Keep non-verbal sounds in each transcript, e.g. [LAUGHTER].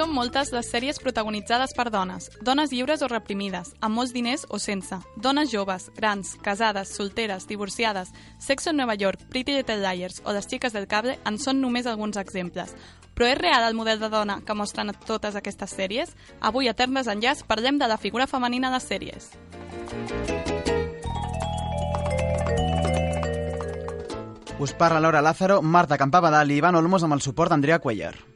Són moltes les sèries protagonitzades per dones, dones lliures o reprimides, amb molts diners o sense, dones joves, grans, casades, solteres, divorciades, Sexo en Nova York, Pretty Little Liars o Les xiques del cable en són només alguns exemples. Però és real el model de dona que mostren totes aquestes sèries? Avui a Termes Enllaç parlem de la figura femenina a les sèries. Us parla Laura Lázaro, Marta Campabadal i Ivan Olmos amb el suport d'Andrea Cuellar.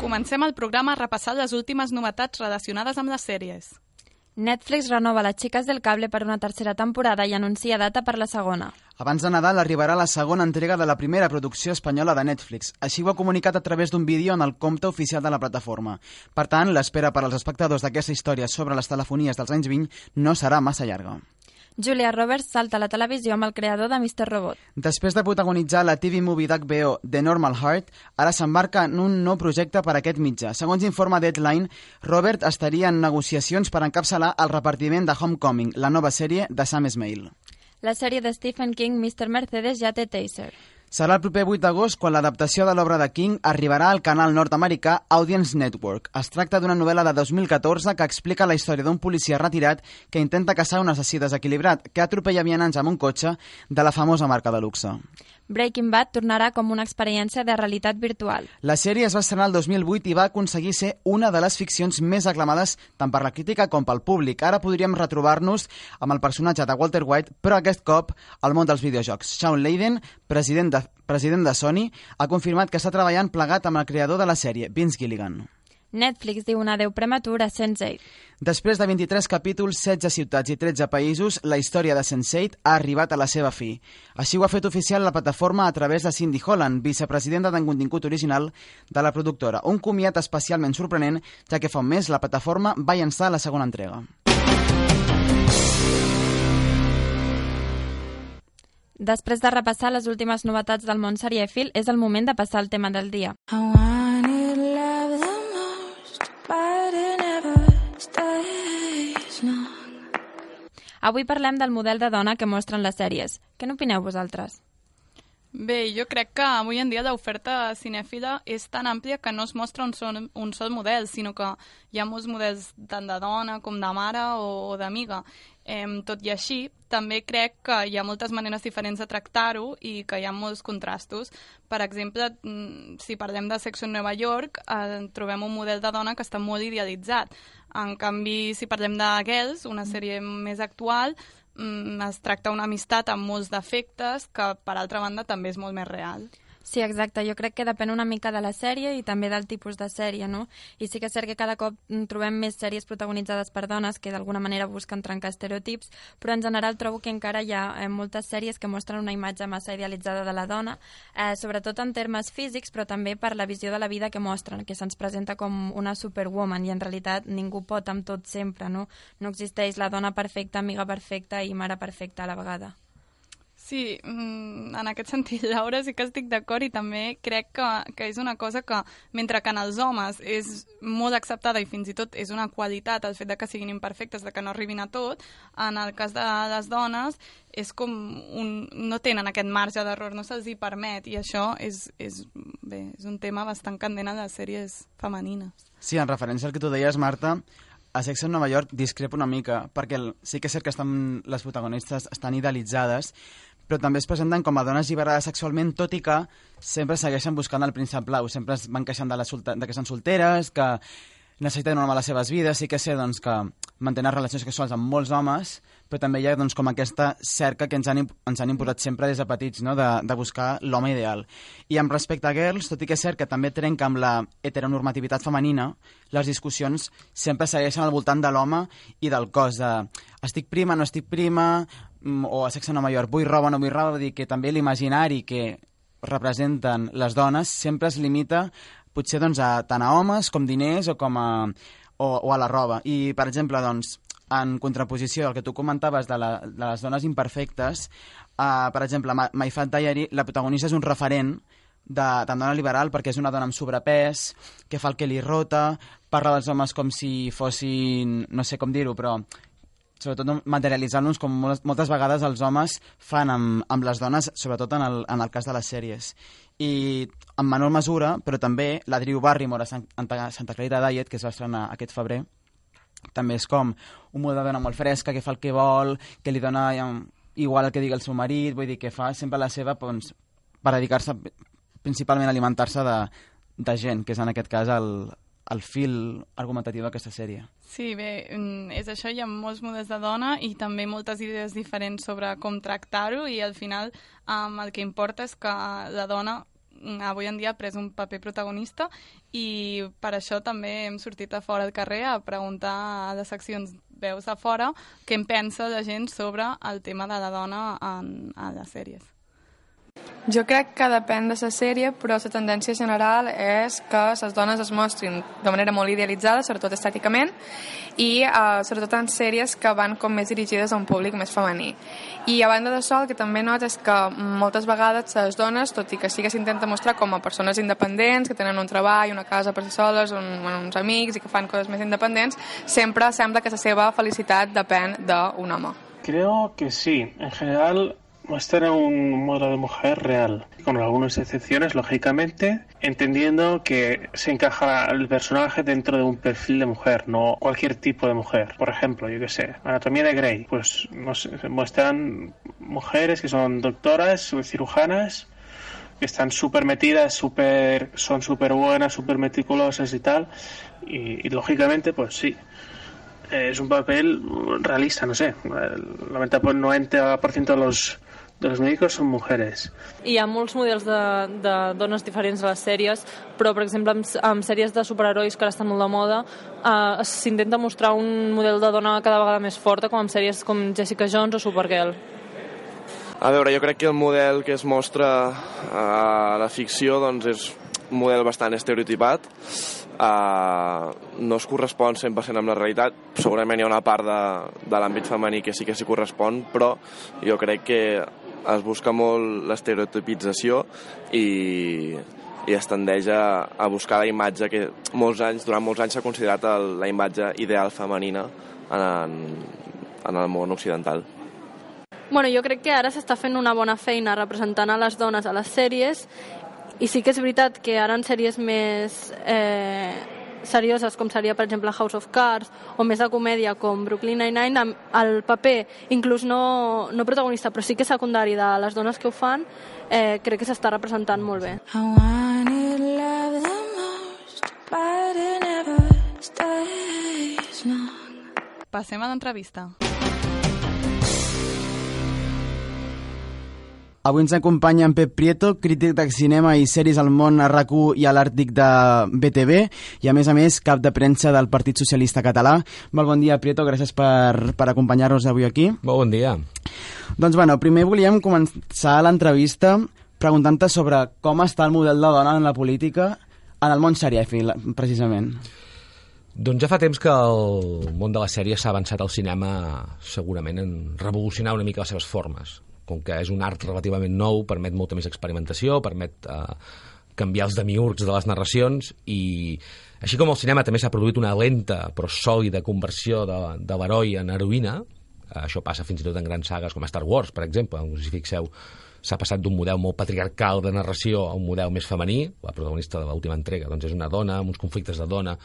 Comencem el programa repassant les últimes novetats relacionades amb les sèries. Netflix renova Les xiques del cable per una tercera temporada i anuncia data per la segona. Abans de Nadal arribarà la segona entrega de la primera producció espanyola de Netflix. Així ho ha comunicat a través d'un vídeo en el compte oficial de la plataforma. Per tant, l'espera per als espectadors d'aquesta història sobre les telefonies dels anys 20 no serà massa llarga. Julia Roberts salta a la televisió amb el creador de Mr. Robot. Després de protagonitzar la TV movie d'HBO The Normal Heart, ara s'embarca en un nou projecte per a aquest mitjà. Segons informa Deadline, Robert estaria en negociacions per encapçalar el repartiment de Homecoming, la nova sèrie de Sam Esmail. La sèrie de Stephen King, Mr. Mercedes, ja té taser. Serà el proper 8 d'agost quan l'adaptació de l'obra de King arribarà al canal nord-americà Audience Network. Es tracta d'una novel·la de 2014 que explica la història d'un policia retirat que intenta caçar un assassí desequilibrat que atropella vianants amb un cotxe de la famosa marca de luxe. Breaking Bad tornarà com una experiència de realitat virtual. La sèrie es va estrenar el 2008 i va aconseguir ser una de les ficcions més aclamades tant per la crítica com pel públic. Ara podríem retrobar-nos amb el personatge de Walter White, però aquest cop al món dels videojocs. Sean Layden, president de, president de Sony, ha confirmat que està treballant plegat amb el creador de la sèrie, Vince Gilligan. Netflix diu un adeu prematur a Sense8. Després de 23 capítols, 16 ciutats i 13 països, la història de Sense8 ha arribat a la seva fi. Així ho ha fet oficial la plataforma a través de Cindy Holland, vicepresidenta de contingut original de la productora. Un comiat especialment sorprenent, ja que fa un mes la plataforma va llançar la segona entrega. Després de repassar les últimes novetats del món serièfil, és el moment de passar al tema del dia. I wanted Avui parlem del model de dona que mostren les sèries. Què n'opineu vosaltres? Bé, jo crec que avui en dia l'oferta cinèfila és tan àmplia que no es mostra un sol, un sol model, sinó que hi ha molts models tant de dona com de mare o, o d'amiga. Eh, tot i així, també crec que hi ha moltes maneres diferents de tractar-ho i que hi ha molts contrastos. Per exemple, mm, si parlem de Sexo en Nova York, eh, trobem un model de dona que està molt idealitzat. En canvi, si parlem de Girls, una sèrie més actual, mm, es tracta una amistat amb molts defectes que, per altra banda, també és molt més real. Sí, exacte. Jo crec que depèn una mica de la sèrie i també del tipus de sèrie, no? I sí que és cert que cada cop mm, trobem més sèries protagonitzades per dones que d'alguna manera busquen trencar estereotips, però en general trobo que encara hi ha eh, moltes sèries que mostren una imatge massa idealitzada de la dona, eh, sobretot en termes físics, però també per la visió de la vida que mostren, que se'ns presenta com una superwoman i en realitat ningú pot amb tot sempre, no? No existeix la dona perfecta, amiga perfecta i mare perfecta a la vegada. Sí, mm, en aquest [LAUGHS] sentit, Laura, sí que estic d'acord i també crec que, que és una cosa que, mentre que en els homes és molt acceptada i fins i tot és una qualitat el fet de que siguin imperfectes, de que no arribin a tot, en el cas de les dones és com un, no tenen aquest marge d'error, no se'ls hi permet i això és, és, bé, és un tema bastant candent a les sèries femenines. Sí, en referència al que tu deies, Marta, a Sex en Nova York discrepa una mica, perquè sí que és cert que estan, les protagonistes estan idealitzades, però també es presenten com a dones lliberades sexualment, tot i que sempre segueixen buscant el príncep blau, sempre es van queixant de, la solta, de que són solteres, que necessiten normar les seves vides, sí que sé doncs, que mantenen relacions sexuals amb molts homes, però també hi ha doncs, com aquesta cerca que ens han, ens han imposat sempre des de petits, no? de, de buscar l'home ideal. I amb respecte a Girls, tot i que és cert que també trenca amb la heteronormativitat femenina, les discussions sempre segueixen al voltant de l'home i del cos, de estic prima, no estic prima, mm, o a sexe no major, vull roba, no vull roba, vull dir que també l'imaginari que representen les dones sempre es limita potser doncs, a, tant a homes com diners o, com a, o, o a la roba. I, per exemple, doncs, en contraposició al que tu comentaves de, la, de les dones imperfectes, uh, per exemple, My Fat Diary, la protagonista és un referent de, de dona liberal perquè és una dona amb sobrepès, que fa el que li rota, parla dels homes com si fossin, no sé com dir-ho, però sobretot materialitzant-nos com moltes, moltes vegades els homes fan amb, amb les dones, sobretot en el, en el cas de les sèries. I en menor mesura, però també la Drew Barrymore a Santa, Santa Clarita Diet, que es va estrenar aquest febrer, també és com un model de dona molt fresca, que fa el que vol, que li dona igual el que digui el seu marit, vull dir que fa sempre la seva doncs, per dedicar-se principalment a alimentar-se de, de gent, que és en aquest cas el, el fil argumentatiu d'aquesta sèrie. Sí, bé, mm, és això, hi ha molts models de dona i també moltes idees diferents sobre com tractar-ho i al final um, el que importa és que la dona avui en dia ha pres un paper protagonista i per això també hem sortit a fora al carrer a preguntar a les seccions veus a fora què en pensa la gent sobre el tema de la dona en, en les sèries. Jo crec que depèn de la sèrie, però la tendència general és que les dones es mostrin de manera molt idealitzada, sobretot estèticament, i uh, sobretot en sèries que van com més dirigides a un públic més femení. I a banda d'això, el que també noto és que moltes vegades les dones, tot i que sí que s'intenta mostrar com a persones independents, que tenen un treball, una casa per si soles, un, uns amics i que fan coses més independents, sempre sembla que la seva felicitat depèn d'un home. Creo que sí. En general, muestra un modelo de mujer real, con algunas excepciones, lógicamente, entendiendo que se encaja el personaje dentro de un perfil de mujer, no cualquier tipo de mujer. Por ejemplo, yo que sé, Anatomía de Grey, pues nos muestran mujeres que son doctoras, cirujanas, que están súper metidas, super, son súper buenas, súper meticulosas y tal, y, y lógicamente, pues sí, es un papel realista, no sé. El 90% de los los médicos són mujeres. Hi ha molts models de, de dones diferents a les sèries, però, per exemple, amb, amb sèries de superherois que ara estan molt de moda, eh, s'intenta mostrar un model de dona cada vegada més forta, com amb sèries com Jessica Jones o Supergirl. A veure, jo crec que el model que es mostra a la ficció doncs, és un model bastant estereotipat, uh, no es correspon 100% amb la realitat. Segurament hi ha una part de, de l'àmbit femení que sí que s'hi correspon, però jo crec que es busca molt l'estereotipització i, i es tendeix a, a buscar la imatge que molts anys, durant molts anys s'ha considerat el, la imatge ideal femenina en, en el món occidental. Bueno, jo crec que ara s'està fent una bona feina representant a les dones a les sèries i sí que és veritat que ara en sèries més eh, serioses com seria per exemple House of Cards o més de comèdia com Brooklyn Nine-Nine el paper, inclús no, no protagonista però sí que secundari de les dones que ho fan eh, crec que s'està representant molt bé I wanted love the most but it never stays long Passem a l'entrevista. Avui ens acompanya en Pep Prieto, crític de cinema i sèries al món a rac i a l'Àrtic de BTV i a més a més cap de premsa del Partit Socialista Català. Molt bon dia, Prieto, gràcies per, per acompanyar-nos avui aquí. Molt bon dia. Doncs bueno, primer volíem començar l'entrevista preguntant-te sobre com està el model de dona en la política en el món serièfil, precisament. Doncs ja fa temps que el món de la sèrie s'ha avançat al cinema segurament en revolucionar una mica les seves formes com que és un art relativament nou, permet molta més experimentació, permet eh, canviar els demiurgs de les narracions i així com el cinema també s'ha produït una lenta però sòlida conversió de, de l'heroi en heroïna, eh, això passa fins i tot en grans sagues com Star Wars, per exemple, si fixeu, s'ha passat d'un model molt patriarcal de narració a un model més femení, la protagonista de l'última entrega doncs és una dona, amb uns conflictes de dona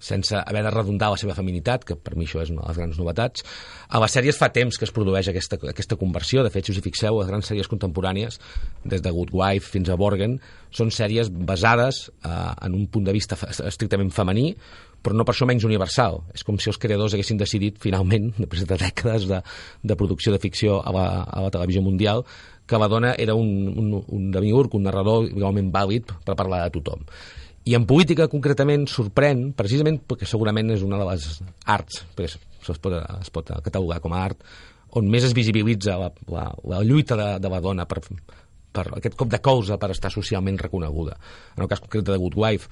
sense haver de redundar la seva feminitat, que per mi això és una de les grans novetats. A les sèries fa temps que es produeix aquesta, aquesta conversió, de fet, si us hi fixeu, les grans sèries contemporànies, des de Good Wife fins a Borgen, són sèries basades eh, en un punt de vista estrictament femení, però no per això menys universal. És com si els creadors haguessin decidit, finalment, [LAUGHS] després de dècades de, de producció de ficció a la, a la televisió mundial, que la dona era un, un, un demiurg, un narrador igualment vàlid per parlar de tothom. I en política, concretament, sorprèn, precisament perquè segurament és una de les arts, perquè es pot, es pot catalogar com a art, on més es visibilitza la, la, la lluita de, de la dona per, per aquest cop de colze per estar socialment reconeguda. En el cas concret de Good Wife,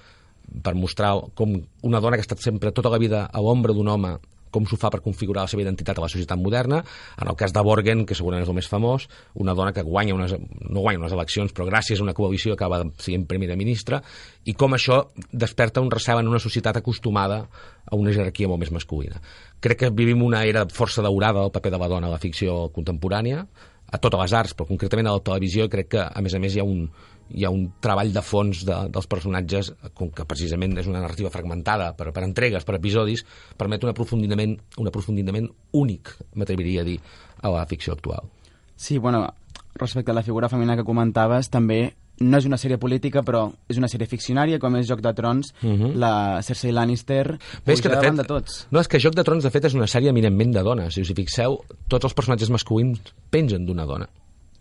per mostrar com una dona que ha estat sempre tota la vida a l'ombra d'un home com s'ho fa per configurar la seva identitat a la societat moderna. En el cas de Borgen, que segurament és el més famós, una dona que guanya unes, no guanya unes eleccions, però gràcies a una coalició acaba sent primera ministra, i com això desperta un recel en una societat acostumada a una jerarquia molt més masculina. Crec que vivim una era força daurada del paper de la dona a la ficció contemporània, a totes les arts, però concretament a la televisió crec que, a més a més, hi ha un, hi ha un treball de fons de, dels personatges, com que precisament és una narrativa fragmentada per, per entregues, per episodis, permet un aprofundiment, un aprofundiment únic, m'atreviria a dir, a la ficció actual. Sí, bueno, respecte a la figura femenina que comentaves, també no és una sèrie política, però és una sèrie ficcionària, com és Joc de Trons, uh -huh. la Cersei Lannister, Ves que, de fet, de tots. No, és que Joc de Trons, de fet, és una sèrie eminentment de dones. Si us hi fixeu, tots els personatges masculins pengen d'una dona.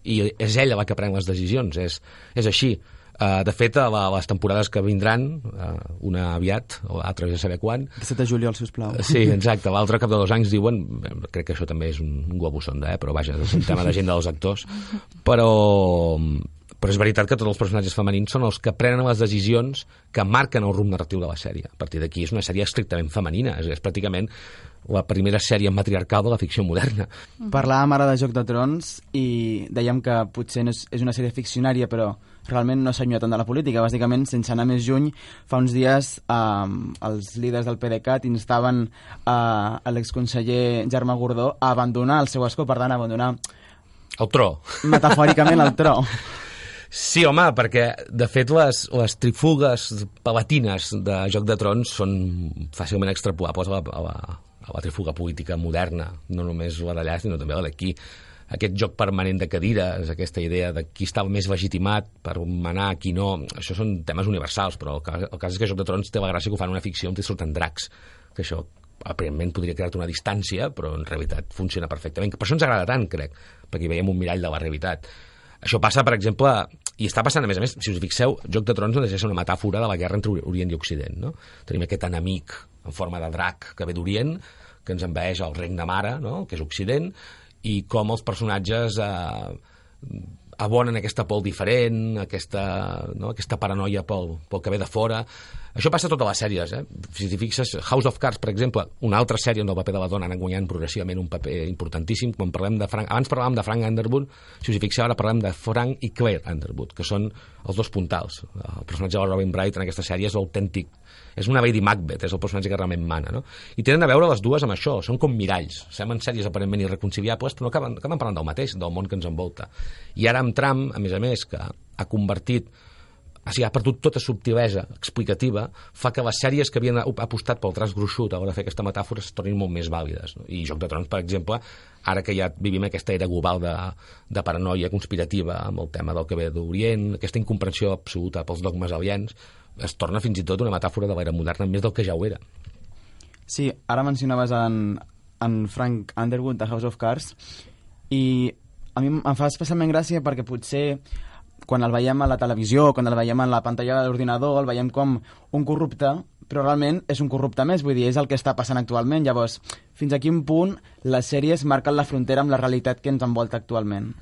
I és ella la que pren les decisions, és, és així. Uh, de fet, a la, les temporades que vindran, uh, una aviat, o l'altra ja saber quan... 17 de juliol, sisplau. Sí, exacte. L'altre cap de dos anys diuen... Crec que això també és un, un globus sonda, eh? però vaja, és un tema d'agenda dels actors. Però, però és veritat que tots els personatges femenins són els que prenen les decisions que marquen el rumb narratiu de la sèrie. A partir d'aquí és una sèrie estrictament femenina, és, és pràcticament la primera sèrie matriarcal de la ficció moderna. Parlàvem ara de Joc de Trons i dèiem que potser no és, és una sèrie ficcionària, però realment no s'allunya tant de la política. Bàsicament, sense anar més juny, fa uns dies eh, els líders del PDeCAT instaven eh, a l'exconseller Germà Gordó a abandonar el seu escó, per tant, a abandonar El tro. metafòricament el tro. [LAUGHS] Sí, home, perquè, de fet, les, les trifugues palatines de Joc de Trons són fàcilment extrapolables a la, a la, la trifuga política moderna, no només la d'allà, sinó també la d'aquí. Aquest joc permanent de cadires, aquesta idea de qui estava més legitimat per manar, qui no, això són temes universals, però el cas, el cas és que Joc de Trons té la gràcia que ho fan una ficció on surten dracs, que això aparentment podria crear una distància, però en realitat funciona perfectament. Per això ens agrada tant, crec, perquè veiem un mirall de la realitat. Això passa, per exemple, i està passant, a més a més, si us fixeu, Joc de Trons no deixa de ser una metàfora de la guerra entre Orient i Occident. No? Tenim aquest enemic en forma de drac que ve d'Orient, que ens envaeix el regne mare, no? que és Occident, i com els personatges eh, abonen aquesta por diferent, aquesta, no? aquesta paranoia pel, pel que ve de fora. Això passa a totes les sèries. Eh? Si t'hi fixes, House of Cards, per exemple, una altra sèrie on el paper de la dona ha guanyant progressivament un paper importantíssim. Quan parlem de Frank, abans parlàvem de Frank Underwood, si us hi fixeu, ara parlem de Frank i Claire Underwood, que són els dos puntals. El personatge de Robin Bright en aquesta sèrie és l'autèntic és una Lady Macbeth, és el personatge que realment mana, no? I tenen a veure les dues amb això, són com miralls, semblen sèries aparentment irreconciliables, però no acaben, acaben parlant del mateix, del món que ens envolta. I ara amb Trump, a més a més, que ha convertit o sigui, ha perdut tota subtilesa explicativa, fa que les sèries que havien apostat pel traç gruixut a l'hora de fer aquesta metàfora es tornin molt més vàlides. No? I Joc de Trons, per exemple, ara que ja vivim aquesta era global de, de paranoia conspirativa amb el tema del que ve d'Orient, aquesta incomprensió absoluta pels dogmes aliens, es torna fins i tot una metàfora de l'era moderna més del que ja ho era. Sí, ara mencionaves en, en Frank Underwood de House of Cards i a mi em fa especialment gràcia perquè potser quan el veiem a la televisió, quan el veiem en la pantalla de l'ordinador, el veiem com un corrupte, però realment és un corrupte més, vull dir, és el que està passant actualment. Llavors, fins a quin punt les sèries marquen la frontera amb la realitat que ens envolta actualment?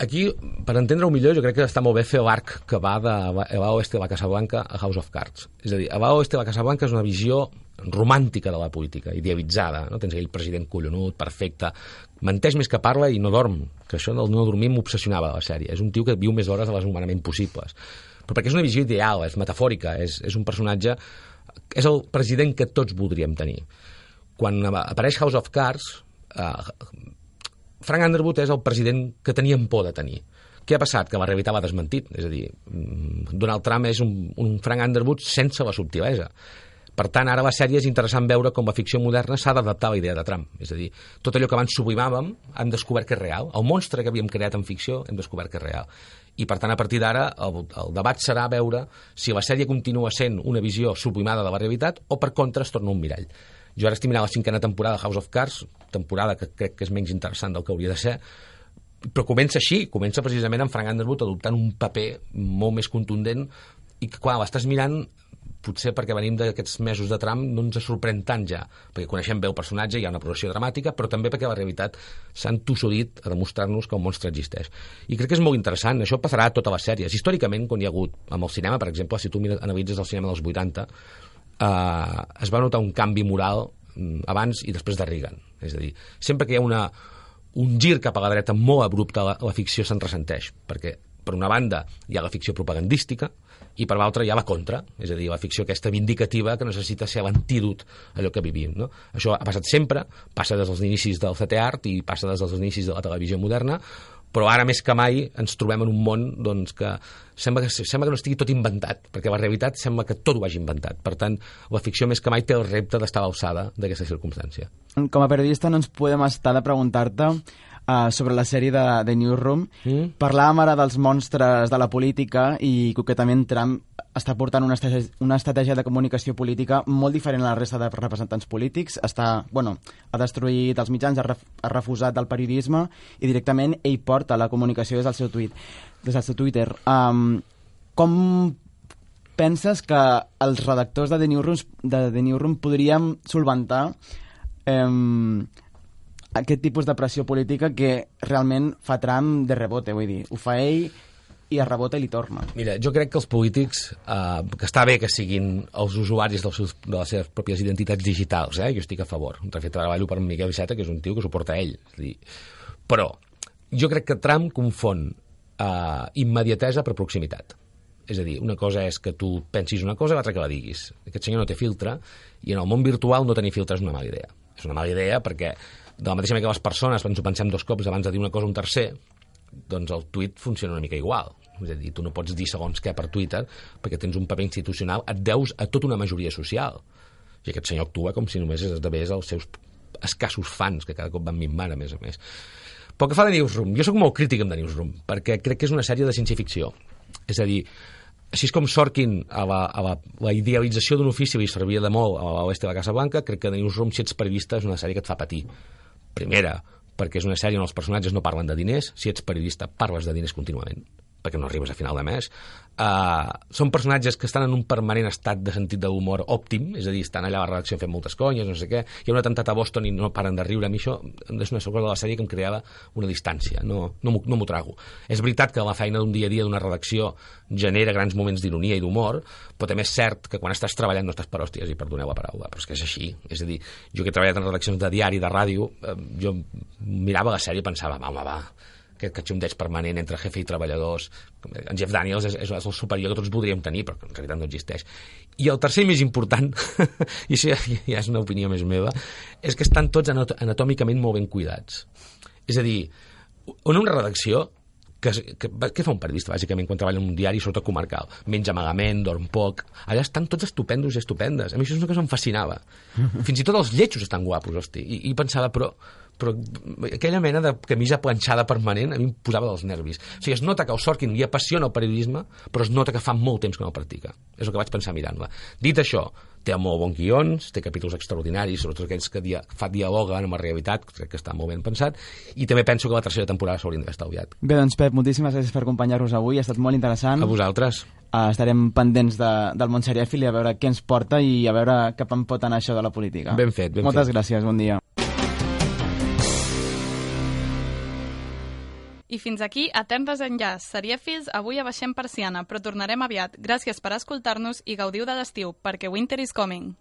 Aquí, per entendre-ho millor, jo crec que està molt bé fer l'arc que va de Eva Oeste de la Casa Blanca a House of Cards. És a dir, Eva Oeste de la Casa Blanca és una visió romàntica de la política, idealitzada. No? Tens aquell president collonut, perfecte, menteix més que parla i no dorm, que això del no dormir m'obsessionava a la sèrie. És un tio que viu més hores de les humanament possibles. Però perquè és una visió ideal, és metafòrica, és, és un personatge... És el president que tots voldríem tenir. Quan apareix House of Cards, eh, Frank Underwood és el president que teníem por de tenir. Què ha passat? Que la realitat l'ha desmentit. És a dir, mm, Donald Trump és un, un Frank Underwood sense la subtilesa. Per tant, ara la sèrie és interessant veure com la ficció moderna s'ha d'adaptar a la idea de Trump. És a dir, tot allò que abans sublimàvem hem descobert que és real. El monstre que havíem creat en ficció hem descobert que és real. I, per tant, a partir d'ara, el, el debat serà veure si la sèrie continua sent una visió sublimada de la realitat o, per contra, es torna un mirall. Jo ara estic mirant la cinquena temporada de House of Cards, temporada que crec que és menys interessant del que hauria de ser, però comença així, comença precisament amb Frank Underwood adoptant un paper molt més contundent i que quan l'estàs mirant potser perquè venim d'aquests mesos de tram no ens sorprèn tant ja, perquè coneixem bé el personatge, hi ha una progressió dramàtica, però també perquè la realitat s'ha entossudit a demostrar-nos que el monstre existeix. I crec que és molt interessant, això passarà a totes les sèries. Històricament, quan hi ha hagut, amb el cinema, per exemple, si tu analitzes el cinema dels 80, eh, es va notar un canvi moral mm, abans i després de Reagan. És a dir, sempre que hi ha una, un gir cap a la dreta molt abrupte, la, la ficció se'n ressenteix, perquè per una banda hi ha la ficció propagandística i per l'altra hi ha la contra, és a dir, la ficció aquesta vindicativa que necessita ser l'antídot a allò que vivim. No? Això ha passat sempre, passa des dels inicis del CT art i passa des dels inicis de la televisió moderna, però ara més que mai ens trobem en un món doncs, que, sembla que sembla que no estigui tot inventat, perquè la realitat sembla que tot ho hagi inventat. Per tant, la ficció més que mai té el repte d'estar a l'alçada d'aquesta circumstància. Com a periodista no ens podem estar de preguntar-te uh, sobre la sèrie de, de Newsroom. Mm? Parlàvem ara dels monstres de la política i concretament Trump està portant una estratègia, una estratègia de comunicació política molt diferent a la resta de representants polítics. Està, bueno, ha destruït els mitjans, ha, ref, ha refusat el periodisme i directament ell porta la comunicació des del seu tuit, des del seu Twitter. Um, com penses que els redactors de The Newsroom, de The Newsroom podríem solventar um, aquest tipus de pressió política que realment fa Trump de rebote, vull dir, ho fa ell i es rebota i li torna. Mira, jo crec que els polítics, eh, que està bé que siguin els usuaris dels seus, de les seves pròpies identitats digitals, eh? jo estic a favor. De fet, treballo per Miquel Iceta, que és un tio que suporta ell. És dir, però jo crec que Trump confon eh, immediatesa per proximitat. És a dir, una cosa és que tu pensis una cosa l'altra que la diguis. Aquest senyor no té filtre i en el món virtual no tenir filtre és una mala idea. És una mala idea perquè de la mateixa manera que les persones ens ho pensem dos cops abans de dir una cosa a un tercer, doncs el tuit funciona una mica igual. És a dir, tu no pots dir segons què per Twitter perquè tens un paper institucional, et deus a tota una majoria social. I aquest senyor actua com si només esdevé els seus escassos fans, que cada cop van minvant, a més a més. Pel que fa de Newsroom, jo sóc molt crític amb The Newsroom, perquè crec que és una sèrie de ciència-ficció. És a dir, així com Sorkin a la, a la, la idealització d'un ofici li servia de molt a l'oest de la Casa Blanca, crec que The Newsroom, si ets periodista, és una sèrie que et fa patir. Primera, perquè és una sèrie on els personatges no parlen de diners, si ets periodista parles de diners contínuament perquè no arribes a final de mes. Uh, són personatges que estan en un permanent estat de sentit d'humor òptim, és a dir, estan allà a la redacció fent moltes conyes, no sé què, hi ha un atemptat a Boston i no paren de riure. A mi això és una cosa de la sèrie que em creava una distància, no, no m'ho no trago. És veritat que la feina d'un dia a dia d'una redacció genera grans moments d'ironia i d'humor, però també és cert que quan estàs treballant no estàs per hòsties i perdoneu la paraula, però és que és així. És a dir, jo que he treballat en redaccions de diari, de ràdio, eh, jo mirava la sèrie i pensava, va, home, va, aquest catxondeig permanent entre jefe i treballadors. En Jeff Daniels és, és el superior que tots voldríem tenir, però en realitat no existeix. I el tercer més important, [LAUGHS] i això ja, ja és una opinió més meva, és que estan tots anatòmicament molt ben cuidats. És a dir, en una redacció que, que, què fa un periodista, bàsicament, quan treballa en un diari, sobretot comarcal? Menja amagament, dorm poc... Allà estan tots estupendos i estupendes. A mi això és una cosa que em fascinava. Fins i tot els lletjos estan guapos, hosti. I, i pensava, però però aquella mena de camisa planxada permanent a mi em posava dels nervis. O sigui, es nota que el Sorkin li apassiona el periodisme, però es nota que fa molt temps que no el practica. És el que vaig pensar mirant-la. Dit això, té molt bons guions, té capítols extraordinaris, sobretot aquells que dia, fa dialoga amb la realitat, crec que està molt ben pensat, i també penso que la tercera temporada s'haurien d'haver estalviat. Bé, doncs Pep, moltíssimes gràcies per acompanyar-nos avui, ha estat molt interessant. A vosaltres. Uh, estarem pendents de, del món serièfil i a veure què ens porta i a veure cap on pot anar això de la política. Ben fet, ben Moltes fet. gràcies, bon dia. I fins aquí, a Tempes enllaç, serièfils, avui abaixem persiana, però tornarem aviat. Gràcies per escoltar-nos i gaudiu de l'estiu, perquè winter is coming.